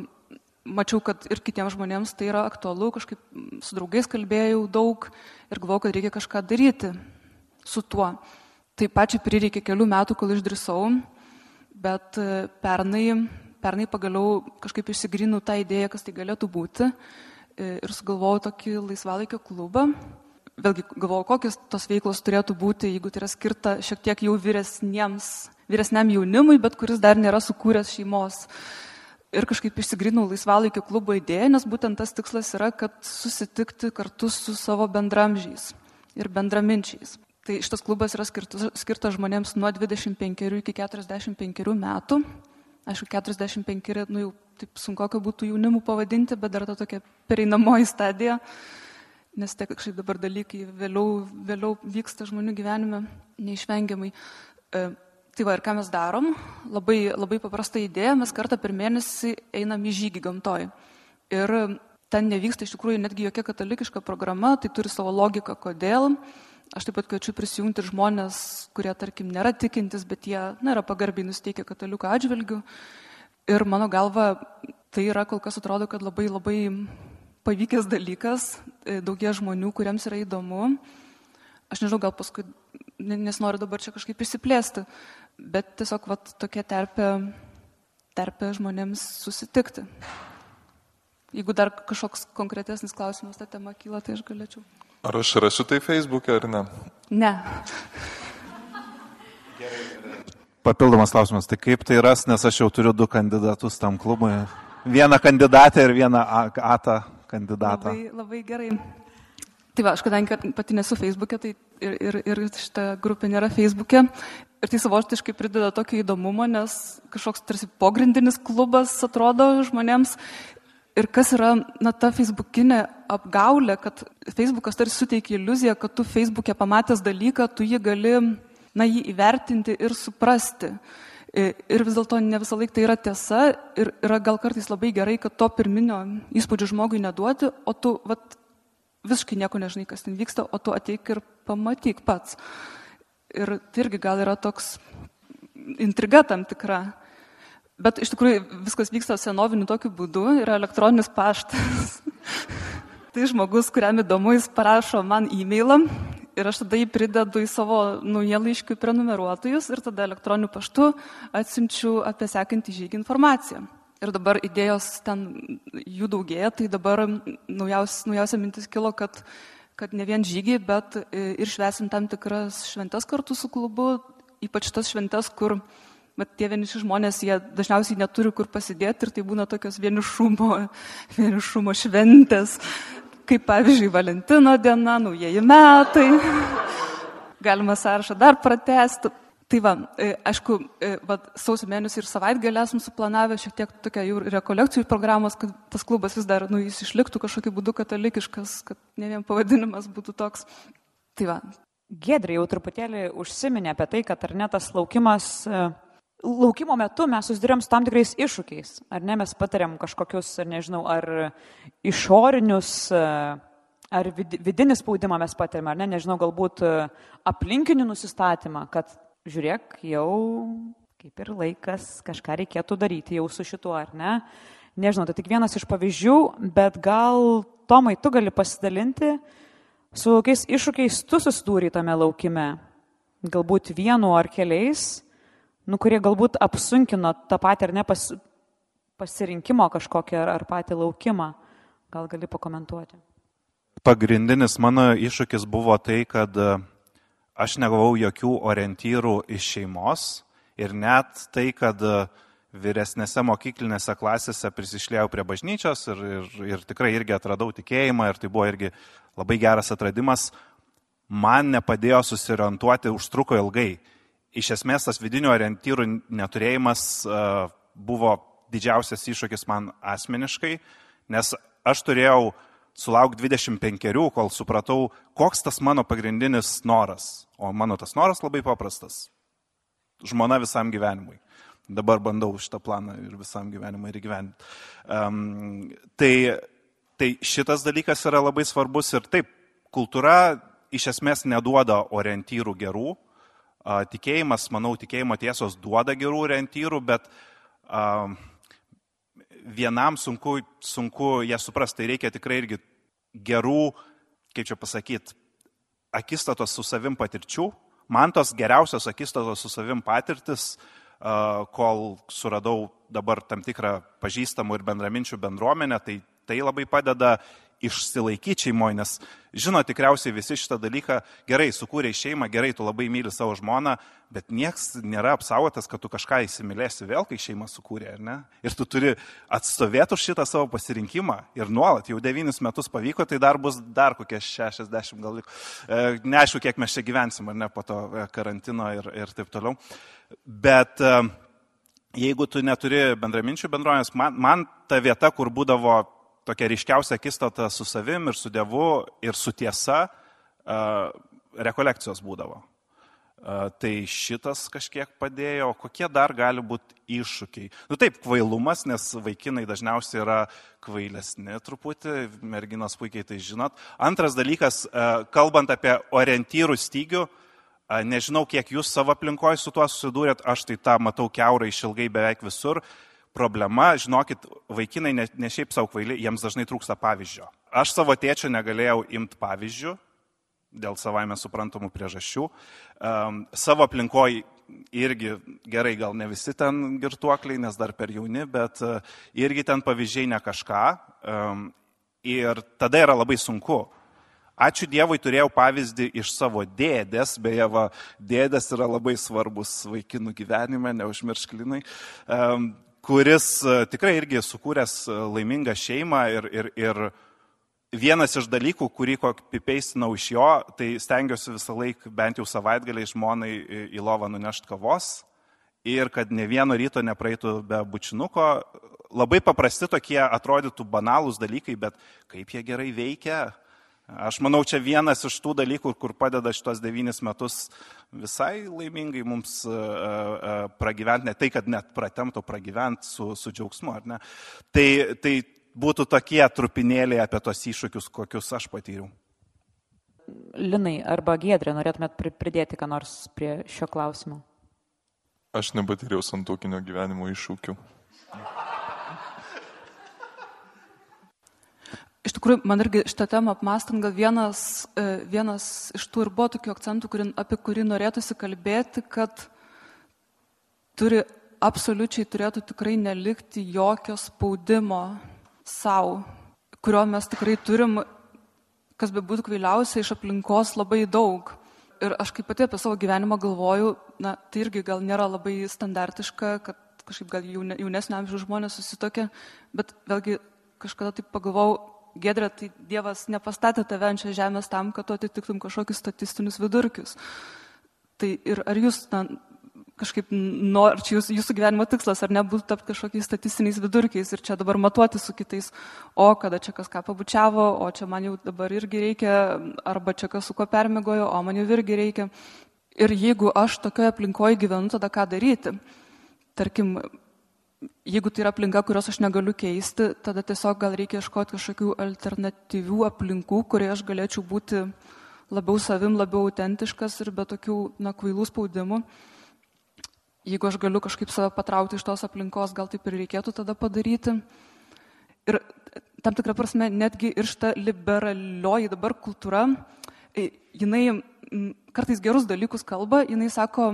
mačiau, kad ir kitiems žmonėms tai yra aktualu, kažkaip su draugais kalbėjau daug ir galvojau, kad reikia kažką daryti su tuo. Tai pačiai prireikė kelių metų, kol išdrisau, bet pernai pernai pagaliau kažkaip išsigrinau tą idėją, kas tai galėtų būti e, ir sugalvojau tokį laisvalaikio klubą. Vėlgi galvojau, kokios tos veiklos turėtų būti, jeigu tai yra skirta šiek tiek jau vyresniems, vyresniam jaunimui, bet kuris dar nėra sukūręs šeimos. Ir kažkaip išsigrinau laisvalaikio klubo idėją, nes būtent tas tikslas yra, kad susitikti kartu su savo bendramžiais ir bendraminčiais. Tai šitas klubas yra skirtas, skirtas žmonėms nuo 25 iki 45 metų. Aišku, 45, nu jau taip sunku, kad būtų jaunimu pavadinti, bet dar ta tokia pereinamoji stadija, nes tiek kažkaip dabar dalykai vėliau, vėliau vyksta žmonių gyvenime neišvengiamai. E, tai va ir ką mes darom, labai, labai paprasta idėja, mes kartą per mėnesį einam į žygį gamtoj. Ir ten nevyksta iš tikrųjų netgi jokia katalikiška programa, tai turi savo logiką, kodėl. Aš taip pat kviečiu prisijungti ir žmonės, kurie, tarkim, nėra tikintis, bet jie na, yra pagarbiai nusteikę katalikų atžvilgių. Ir mano galva, tai yra kol kas atrodo, kad labai labai pavykęs dalykas, e, daugie žmonių, kuriems yra įdomu. Aš nežinau, gal paskui, nes noriu dabar čia kažkaip išsiplėsti, bet tiesiog vat, tokia terpė, terpė žmonėms susitikti. Jeigu dar kažkoks konkretesnis klausimas tą temą kyla, tai aš galėčiau. Ar aš rašiu tai Facebook'e ar ne? Ne. Papildomas klausimas, tai kaip tai ras, nes aš jau turiu du kandidatus tam klubui. Vieną kandidatę ir vieną atą kandidatą. Labai, labai gerai. Tai va, aš kadangi pati nesu Facebook'e, tai ir, ir, ir šita grupė nėra Facebook'e. Ir tai savotiškai prideda tokio įdomumo, nes kažkoks tarsi pogrindinis klubas atrodo žmonėms. Ir kas yra, na, ta Facebookinė apgaulė, kad Facebookas tarsi suteikia iliuziją, kad tu Facebook'e pamatęs dalyką, tu jį gali, na, jį įvertinti ir suprasti. Ir vis dėlto ne visą laiką tai yra tiesa ir yra gal kartais labai gerai, kad to pirminio įspūdžio žmogui neduoti, o tu vat, visiškai nieko nežinai, kas ten vyksta, o tu ateik ir pamatyk pats. Ir tai irgi gal yra toks intriga tam tikra. Bet iš tikrųjų viskas vyksta senoviniu tokiu būdu, yra elektroninis paštas. tai žmogus, kuriam įdomu, jis parašo man e-mailą ir aš tada jį pridedu į savo naujienlaiškių prenumeruotojus ir tada elektroniniu paštu atsimčiu apie sekantį žygį informaciją. Ir dabar idėjos ten jų daugėja, tai dabar naujaus, naujausia mintis kilo, kad, kad ne vien žygiai, bet ir švesim tam tikras šventes kartu su klubu, ypač tas šventes, kur bet tie vieniši žmonės, jie dažniausiai neturi kur pasidėti ir tai būna tokios vienišumo, vienišumo šventės, kaip pavyzdžiui Valentino diena, naujieji metai. Galima sąrašą dar pratesti. Tai va, e, aišku, e, va, sausio mėnesį ir savaitgalį esam suplanavę šiek tiek tokia jau rekolekcijų programos, kad tas klubas vis dar, nu, jis išliktų kažkokiu būdu katalikiškas, kad ne vien pavadinimas būtų toks. Tai va. Gedrė jau truputėlį užsiminė apie tai, kad ar ne tas laukimas, e, laukimo metu mes susidurėm su tam tikrais iššūkiais. Ar ne mes patiriam kažkokius, ar nežinau, ar išorinius ar vidinį spaudimą mes patiriame, ar ne, nežinau, galbūt aplinkinių nusistatymą, kad žiūrėk, jau kaip ir laikas, kažką reikėtų daryti jau su šituo, ar ne? Nežinau, tai tik vienas iš pavyzdžių, bet gal Tomai, tu gali pasidalinti, su kokiais iššūkiais tu susidūrė tame laukime, galbūt vienu ar keliais, nu, kurie galbūt apsunkino tą patį ar ne pas, pasirinkimo kažkokį ar, ar patį laukimą. Gal gali pakomentuoti? Pagrindinis mano iššūkis buvo tai, kad aš negavau jokių orientyrų iš šeimos ir net tai, kad vyresnėse mokyklinėse klasėse prisišlėjau prie bažnyčios ir, ir, ir tikrai irgi atradau tikėjimą ir tai buvo irgi labai geras atradimas, man nepadėjo susiorientuoti, užtruko ilgai. Iš esmės tas vidinių orientyrų neturėjimas buvo didžiausias iššūkis man asmeniškai, nes aš turėjau sulauk 25, kol supratau, koks tas mano pagrindinis noras. O mano tas noras labai paprastas. Žmona visam gyvenimui. Dabar bandau šitą planą ir visam gyvenimui ir gyventi. Um, tai, tai šitas dalykas yra labai svarbus ir taip, kultūra iš esmės neduoda orientyrų gerų. Tikėjimas, manau, tikėjimo tiesos duoda gerų orientyrų, bet um, vienam sunku, sunku ją suprasti, tai reikia tikrai irgi gerų, kaip čia pasakyti, akistatos su savim patirčių. Man tos geriausios akistatos su savim patirtis, kol suradau dabar tam tikrą pažįstamų ir bendraminčių bendruomenę, tai tai labai padeda išsilaikyti šeimoje, nes žino tikriausiai visi šitą dalyką, gerai, sukūrė šeimą, gerai, tu labai myli savo žmoną, bet nieks nėra apsaugotas, kad tu kažką įsimylėsi vėl, kai šeimą sukūrė, ar ne? Ir tu turi atstovėti už šitą savo pasirinkimą ir nuolat, jau devynis metus pavyko, tai dar bus dar kokie 60 gal. E, neaišku, kiek mes čia gyvensim, ar ne, po to e, karantino ir, ir taip toliau. Bet e, jeigu tu neturi bendraminčių bendruomenės, man, man ta vieta, kur būdavo tokia ryškiausia akistata su savim ir su Dievu ir su tiesa rekolekcijos būdavo. Tai šitas kažkiek padėjo, kokie dar gali būti iššūkiai. Nu taip, kvailumas, nes vaikinai dažniausiai yra kvailesni truputį, merginos puikiai tai žinot. Antras dalykas, kalbant apie orientyrų stygių, nežinau, kiek jūs savo aplinkoje su tuo susidūrėt, aš tai tą matau keurai išilgai beveik visur problema, žinokit, vaikinai ne, ne šiaip savo kvaili, jiems dažnai trūksta pavyzdžio. Aš savo tėčio negalėjau imti pavyzdžių dėl savaime suprantamų priežasčių. Um, savo aplinkoje irgi gerai, gal ne visi ten girtuokliai, nes dar per jauni, bet uh, irgi ten pavyzdžiai ne kažką. Um, ir tada yra labai sunku. Ačiū Dievui turėjau pavyzdį iš savo dėdės, beje, va, dėdės yra labai svarbus vaikinų gyvenime, neužmiršklinai. Um, kuris e, tikrai irgi sukūręs e, laimingą šeimą ir, ir, ir vienas iš dalykų, kurį pipeistinau iš jo, tai stengiuosi visą laiką bent jau savaitgaliai žmonai į lovą nunešti kavos ir kad ne vieno ryto nepraeitų be bučinuko. Labai paprasti tokie atrodytų banalūs dalykai, bet kaip jie gerai veikia. Aš manau, čia vienas iš tų dalykų, kur padeda šitos devynis metus visai laimingai mums uh, uh, pragyventi, ne tai, kad net pratemtų pragyventi su, su džiaugsmu, ar ne. Tai, tai būtų tokie trupinėliai apie tos iššūkius, kokius aš patyriau. Linai arba Giedrė, norėtumėt pridėti ką nors prie šio klausimo? Aš nepatyriau santokinio gyvenimo iššūkių. Iš tikrųjų, man irgi šitą temą apmastant, gal vienas, e, vienas iš tų ir buvo tokių akcentų, kurį, apie kurį norėtųsi kalbėti, kad turi absoliučiai turėtų tikrai nelikti jokio spaudimo savo, kurio mes tikrai turim, kas be būtų kvailiausia, iš aplinkos labai daug. Ir aš kaip pati apie savo gyvenimą galvoju, na, tai irgi gal nėra labai standartiška, kad kažkaip gal jaunesnio amžiaus žmonės susitokia, bet vėlgi kažkada taip pagalvojau, Gedrė, tai Dievas nepastatė tave ant šią žemės tam, kad tu atitiktum kažkokius statistinius vidurkius. Tai ir ar jūs na, kažkaip, nu, ar čia jūs, jūsų gyvenimo tikslas, ar nebūtų tapti kažkokiais statistiniais vidurkiais ir čia dabar matuoti su kitais, o kada čia kas ką pabučiavo, o čia man jau dabar irgi reikia, arba čia kas su ko permėgojo, o man jau irgi reikia. Ir jeigu aš tokioje aplinkoje gyvenu, tada ką daryti? Tarkim, jeigu tai yra aplinka, kurios aš negaliu keisti, tada tiesiog gal reikia ieškoti kažkokių alternatyvių aplinkų, kurioje aš galėčiau būti labiau savim, labiau autentiškas ir be tokių, na, kvailų spaudimų jeigu aš galiu kažkaip save patraukti iš tos aplinkos, gal taip ir reikėtų tada padaryti. Ir tam tikrą prasme, netgi ir šita liberalioji dabar kultūra, jinai kartais gerus dalykus kalba, jinai sako,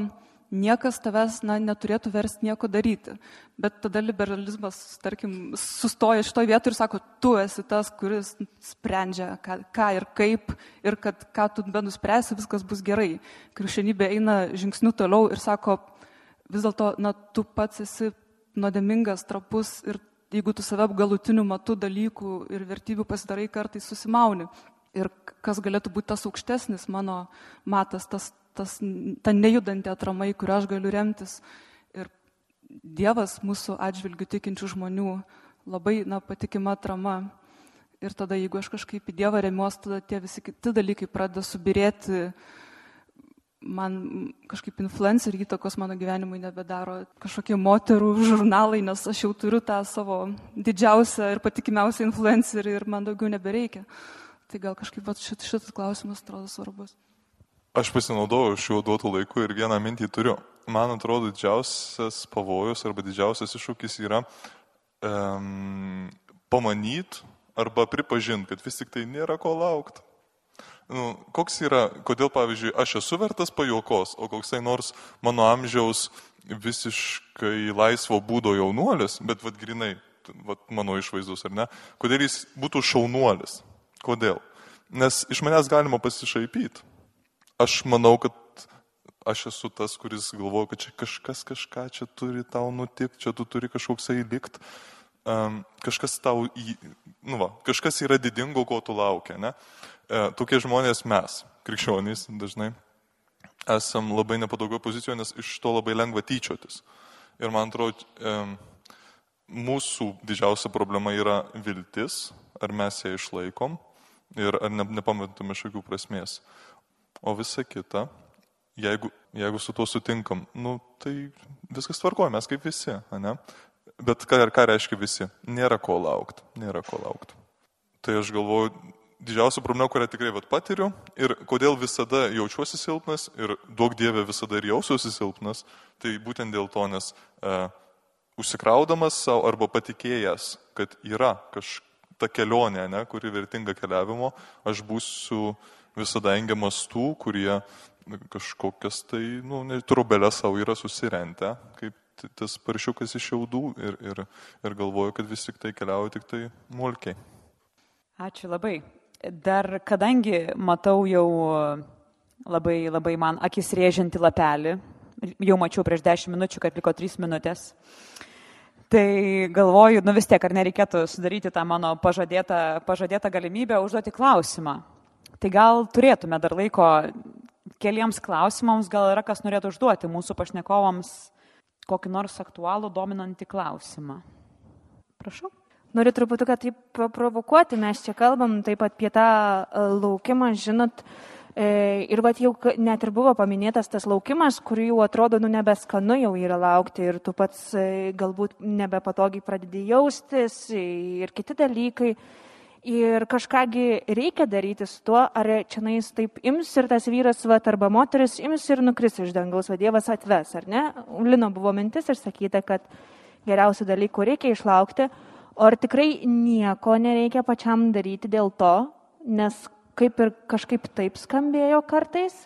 niekas tavęs na, neturėtų versti nieko daryti. Bet tada liberalizmas, tarkim, sustoja šitoje vietoje ir sako, tu esi tas, kuris sprendžia, ką, ką ir kaip, ir kad ką tu be nuspręsi, viskas bus gerai. Krikščionybė eina žingsniu toliau ir sako, vis dėlto, na, tu pats esi nuodėmingas, trapus ir jeigu tu save galutiniu matu dalykų ir vertybių pasidarai, kartais susimauni. Ir kas galėtų būti tas aukštesnis mano matas, tas, tas, ta nejudanti atrama, į kurią aš galiu remtis. Ir Dievas mūsų atžvilgių tikinčių žmonių labai na, patikima atrama. Ir tada, jeigu aš kažkaip į Dievą remiuosi, tada tie visi kiti dalykai pradeda subirėti, man kažkaip influencerių įtakos mano gyvenimui nebedaro kažkokie moterų žurnalai, nes aš jau turiu tą savo didžiausią ir patikimiausią influencerį ir man daugiau nebereikia. Tai gal kažkaip šit, šitas klausimas atrodo svarbus. Aš pasinaudojau šiuo duotų laiku ir vieną mintį turiu. Man atrodo, didžiausias pavojus arba didžiausias iššūkis yra um, pamanyti arba pripažinti, kad vis tik tai nėra ko laukti nu, koks yra, kodėl, pavyzdžiui, aš esu vertas pajokos, o koksai nors mano amžiaus visiškai laisvo būdo jaunuolis, bet vad grinai, vad mano išvaizdus ar ne, kodėl jis būtų šaunuolis. Kodėl? Nes iš manęs galima pasišaipyti. Aš manau, kad aš esu tas, kuris galvoja, kad čia kažkas kažką čia turi tau nutikti, čia tu turi kažkoksai likt, um, kažkas tau, į, nu va, kažkas yra didingo, ko tu laukia, ne? E, tokie žmonės mes, krikščionys, dažnai esam labai nepatogio pozicijoje, nes iš to labai lengva tyčiotis. Ir man atrodo, e, mūsų didžiausia problema yra viltis, ar mes ją išlaikom ir ar ne, nepametume šiokių prasmės. O visa kita, jeigu, jeigu su tuo sutinkam, nu, tai viskas tvarkoja, mes kaip visi, ne? Bet ką, ką reiškia visi? Nėra ko laukti, nėra ko laukti. Tai aš galvoju, didžiausia problema, kurią tikrai vat, patiriu ir kodėl visada jaučiuosi silpnas ir daug dievė visada ir jausiuosi silpnas, tai būtent dėl to, nes e, užsikraudamas savo arba patikėjęs, kad yra kažkokia ta kelionė, ne, kuri vertinga keliavimo, aš būsiu visada engiamas tų, kurie kažkokias tai, nu, trubelės savo yra susirentę, kaip tas paršiukas iš jaudų ir, ir, ir galvoju, kad vis tik tai keliauja tik tai mulkiai. Ačiū labai. Dar kadangi matau jau labai, labai man akis rėžianti lapelį, jau mačiau prieš 10 minučių, kad liko 3 minutės, Tai galvoju, nu vis tiek, ar nereikėtų sudaryti tą mano pažadėtą, pažadėtą galimybę užduoti klausimą. Tai gal turėtume dar laiko keliems klausimams, gal yra kas norėtų užduoti mūsų pašnekovams kokį nors aktualų dominantį klausimą. Prašau. Noriu truputį, kad taip provokuoti, mes čia kalbam taip apie tą e, laukimą, žinot, e, ir va jau net ir buvo paminėtas tas laukimas, kurį jau atrodo, nu nebeskanu jau yra laukti ir tu pats e, galbūt nebepatogiai pradedi jaustis ir kiti dalykai. Ir kažkągi reikia daryti su tuo, ar čia nais taip ims ir tas vyras, va, arba moteris ims ir nukris iš dangaus, va Dievas atves, ar ne? Lino buvo mintis išsakyta, kad geriausių dalykų reikia išlaukti, o ar tikrai nieko nereikia pačiam daryti dėl to, nes kaip ir kažkaip taip skambėjo kartais.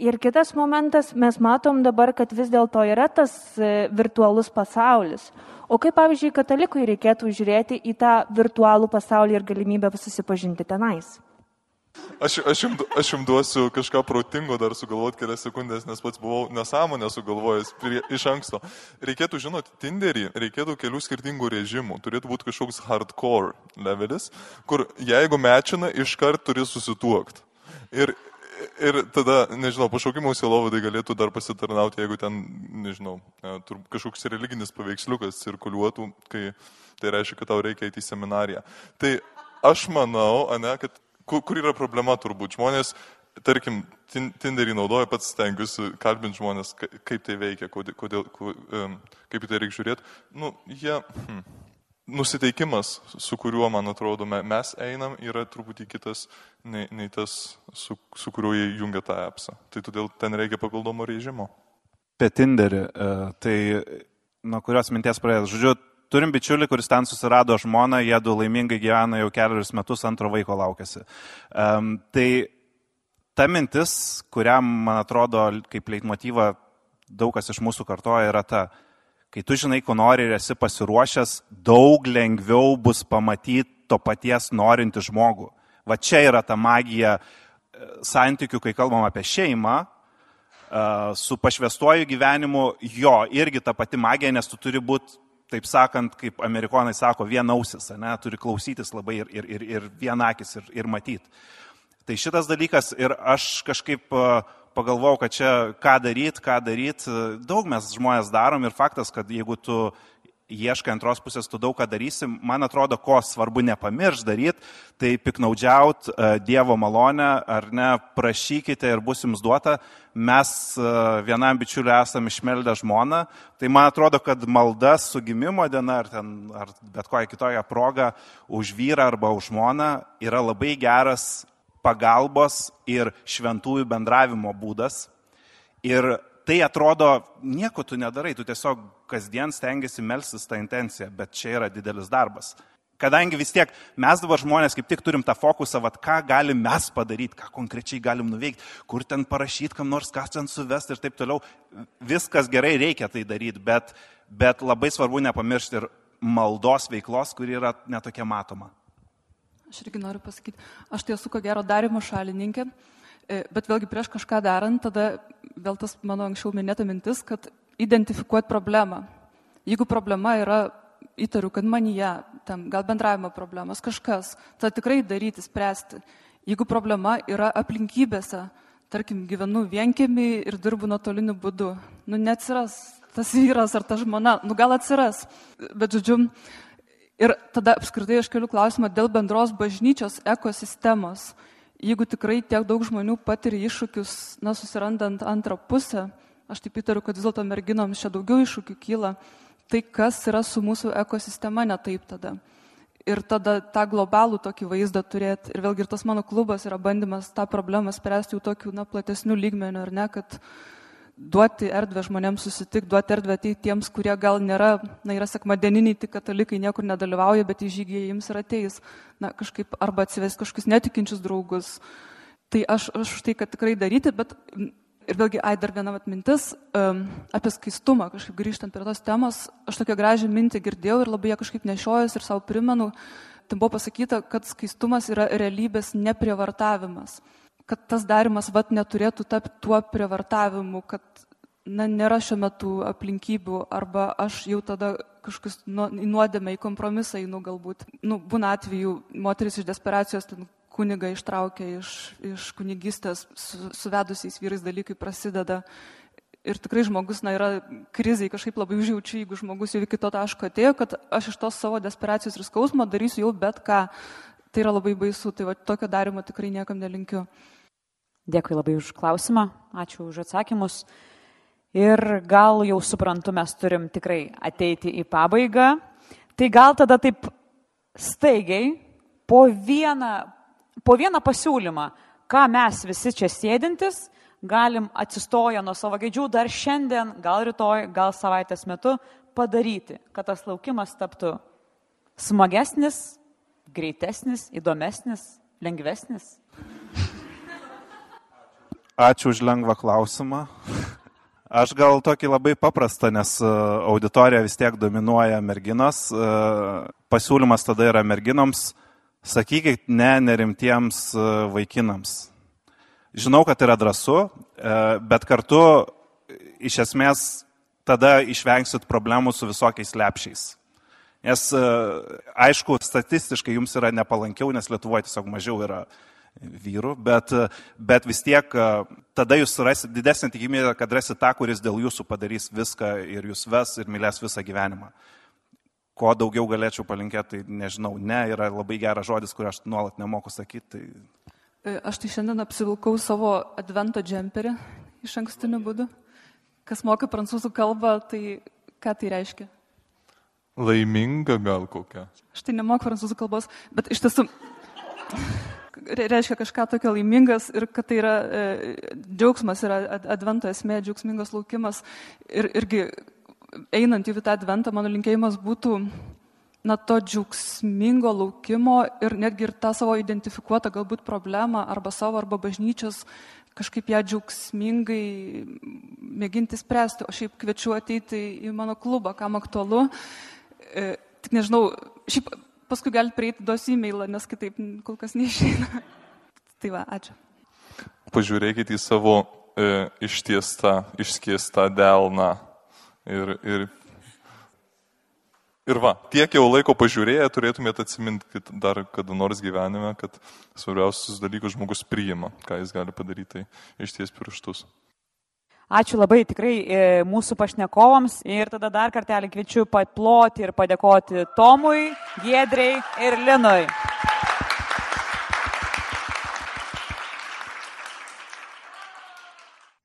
Ir kitas momentas, mes matom dabar, kad vis dėlto yra tas e, virtualus pasaulis. O kaip, pavyzdžiui, katalikui reikėtų žiūrėti į tą virtualų pasaulį ir galimybę susipažinti tenais? Aš, aš, jums, aš jums duosiu kažką protingo dar sugalvoti kelias sekundės, nes pats buvau nesąmonę sugalvojęs prie, iš anksto. Reikėtų žinoti, Tinderį reikėtų kelių skirtingų režimų. Turėtų būti kažkoks hardcore levelis, kur jeigu mečina, iškart turi susituokti. Ir ir tada, nežinau, pašaukimo silovadai galėtų dar pasitarnauti, jeigu ten, nežinau, e, kažkoks religinis paveiksliukas cirkuliuotų, kai tai reiškia, kad tau reikia eiti į seminariją. Tai aš manau, ane, kad kur yra problema turbūt žmonės, tarkim, Tinderį naudoja, pats stengiuosi kalbinti žmonės, kaip tai veikia, kodėl, kodėl, kaip į tai reikia žiūrėti. Nu, jie, hmm, nusiteikimas, su kuriuo, man atrodo, mes einam, yra truputį kitas nei, nei tas, su, su kuriuo jie jungia tą appsą. Tai todėl ten reikia papildomo režimo. Apie Tinderį, e, tai nuo kurios minties pradėti. Žodžiu, turim bičiulį, kuris ten susirado žmoną, jie du laimingai gyvena jau keliarius metus, antro vaiko laukėsi. Um, tai ta mintis, kurią, man atrodo, kaip leitmotyvą daug kas iš mūsų kartoja, yra ta, Kai tu žinai, ko nori ir esi pasiruošęs, daug lengviau bus pamatyti to paties norinti žmogų. Va čia yra ta magija e, santykių, kai kalbam apie šeimą, e, su pašvestuoju gyvenimu, jo, irgi ta pati magija, nes tu turi būti, taip sakant, kaip amerikonai sako, vienausis, ne, turi klausytis labai ir, ir, ir, ir vienakis ir, ir matyti. Tai šitas dalykas ir aš kažkaip uh, pagalvojau, kad čia ką daryti, ką daryti. Daug mes žmonės darom ir faktas, kad jeigu tu ieškai antros pusės, tu daug ką darysi, man atrodo, ko svarbu nepamiršti daryti, tai piknaudžiaut e, Dievo malonę ar ne, prašykite ir bus jums duota. Mes e, vienam bičiuliu esame išmeldę žmoną, tai man atrodo, kad malda su gimimo diena ar, ten, ar bet kokia kitokia proga už vyrą arba už žmoną yra labai geras pagalbos ir šventųjų bendravimo būdas. Ir tai atrodo, nieko tu nedarai, tu tiesiog kasdien stengiasi melstis tą intenciją, bet čia yra didelis darbas. Kadangi vis tiek mes dabar žmonės kaip tik turim tą fokusą, vat, ką galim mes padaryti, ką konkrečiai galim nuveikti, kur ten parašyti, kam nors ką ten suvesti ir taip toliau. Viskas gerai, reikia tai daryti, bet, bet labai svarbu nepamiršti ir maldos veiklos, kuri yra netokia matoma. Aš irgi noriu pasakyti, aš tai esu ko gero darimo šalininkė, e, bet vėlgi prieš kažką darant, tada vėl tas mano anksčiau minėta mintis, kad identifikuoti problemą. Jeigu problema yra, įtariu, kad manyje, tam, gal bendravimo problemas, kažkas, tada tikrai daryti, spręsti. Jeigu problema yra aplinkybėse, tarkim, gyvenu vienkėmi ir dirbu nuotoliniu būdu, nu neatsiras tas vyras ar ta žmona, nu gal atsiras, bet žodžiu, Ir tada apskritai aš keliu klausimą dėl bendros bažnyčios ekosistemos. Jeigu tikrai tiek daug žmonių patiria iššūkius, na, susirandant antrą pusę, aš taip įtariu, kad vis dėlto merginoms čia daugiau iššūkių kyla, tai kas yra su mūsų ekosistema ne taip tada. Ir tada tą globalų tokį vaizdą turėti. Ir vėlgi ir tas mano klubas yra bandymas tą problemą spręsti jau tokiu, na, platesniu lygmeniu, ar ne, kad duoti erdvę žmonėms susitikti, duoti erdvę tiems, kurie gal nėra, na, yra sekmadieniniai, tik katalikai niekur nedalyvauja, bet į žygį jiems ir ateis, na, kažkaip arba atsives kažkokius netikinčius draugus. Tai aš, už tai, kad tikrai daryti, bet ir vėlgi, ai, dar viena mintis um, apie skaistumą, kažkaip grįžtant prie tos temos, aš tokią gražią mintį girdėjau ir labai ją kažkaip nešiojus ir savo primenu, tai buvo pasakyta, kad skaistumas yra realybės neprievartavimas kad tas darimas vat neturėtų tapti tuo prievartavimu, kad na, nėra šiuo metu aplinkybių arba aš jau tada kažkas nu, nuodėmę, į kompromisą einu galbūt. Nu, būna atveju, moteris iš desperacijos ten kuniga ištraukia iš, iš kunigystės, su, suvedusiais vyrais dalykai prasideda. Ir tikrai žmogus, na, yra krizai, kažkaip labai užjaučiu, jeigu žmogus jau iki to taško atėjo, kad aš iš tos savo desperacijos ir skausmo darysiu jau bet ką. Tai yra labai baisu, tai va, tokio darimo tikrai niekam nelinkiu. Dėkui labai už klausimą, ačiū už atsakymus. Ir gal jau suprantu, mes turim tikrai ateiti į pabaigą. Tai gal tada taip staigiai po vieną, po vieną pasiūlymą, ką mes visi čia sėdintis galim atsistoję nuo savo gėdžių dar šiandien, gal rytoj, gal savaitės metu padaryti, kad tas laukimas taptų smagesnis, greitesnis, įdomesnis, lengvesnis? Ačiū už lengvą klausimą. Aš gal tokį labai paprastą, nes e, auditorija vis tiek dominuoja merginos. E, pasiūlymas tada yra merginoms, sakykit ne nerimtiems e, vaikinams. Žinau, kad yra drąsu, bet kartu iš esmės tada išvengsit problemų su visokiais lepšiais. Nes aišku, statistiškai jums yra nepalankiau, nes Lietuvoje tiesiog mažiau yra uh, vyrų, bet, bet vis tiek tada jūs rasit didesnį tikimybę, kad rasit tą, kuris dėl jūsų padarys viską ir jūs ves ir mylės visą gyvenimą. Ko daugiau galėčiau palinkėti, tai nežinau, ne, yra labai geras žodis, kurį aš nuolat nemoku sakyti. Tai... E, aš tai šiandien apsivilkau savo advento džemperį iš ankstiniu būdu. Kas moka prancūzų kalbą, tai ką tai reiškia? Laiminga gal kokia. Aš tai nemoku prancūzų kalbos, bet iš tiesų reiškia kažką tokio laimingas ir kad tai yra e, džiaugsmas, yra advento esmė, džiaugsmingas laukimas. Ir irgi einant į tą adventą, mano linkėjimas būtų na, to džiaugsmingo laukimo ir netgi ir tą savo identifikuotą galbūt problemą arba savo arba bažnyčios kažkaip ją džiaugsmingai mėginti spręsti. O šiaip kviečiu ateiti į mano klubą, kam aktualu. E, tik nežinau, šiaip paskui galite prieiti duos e-mailą, nes kitaip kol kas neišeina. tai va, ačiū. Pažiūrėkite į savo e, ištiestą, išskiestą delną. Ir, ir, ir va, tiek jau laiko pažiūrėję, turėtumėte atsiminti dar kada nors gyvenime, kad svarbiausius dalykus žmogus priima, ką jis gali padaryti, tai išties pirštus. Ačiū labai tikrai e, mūsų pašnekovams ir tada dar kartelį kviečiu paploti ir padėkoti Tomui, Giedrei ir Linui.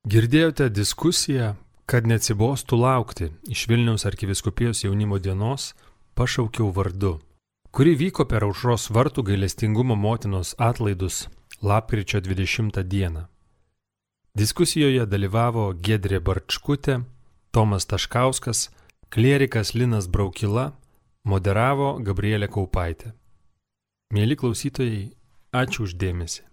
Girdėjote diskusiją, kad neatsibostų laukti iš Vilniaus arkiviskupijos jaunimo dienos pašaukiau vardu, kuri vyko per aušros vartų gailestingumo motinos atlaidus lapkričio 20 dieną. Diskusijoje dalyvavo Gedrė Barčkutė, Tomas Taškauskas, klierikas Linas Braukila, moderavo Gabrielė Kaupaitė. Mėly klausytojai, ačiū uždėmesi.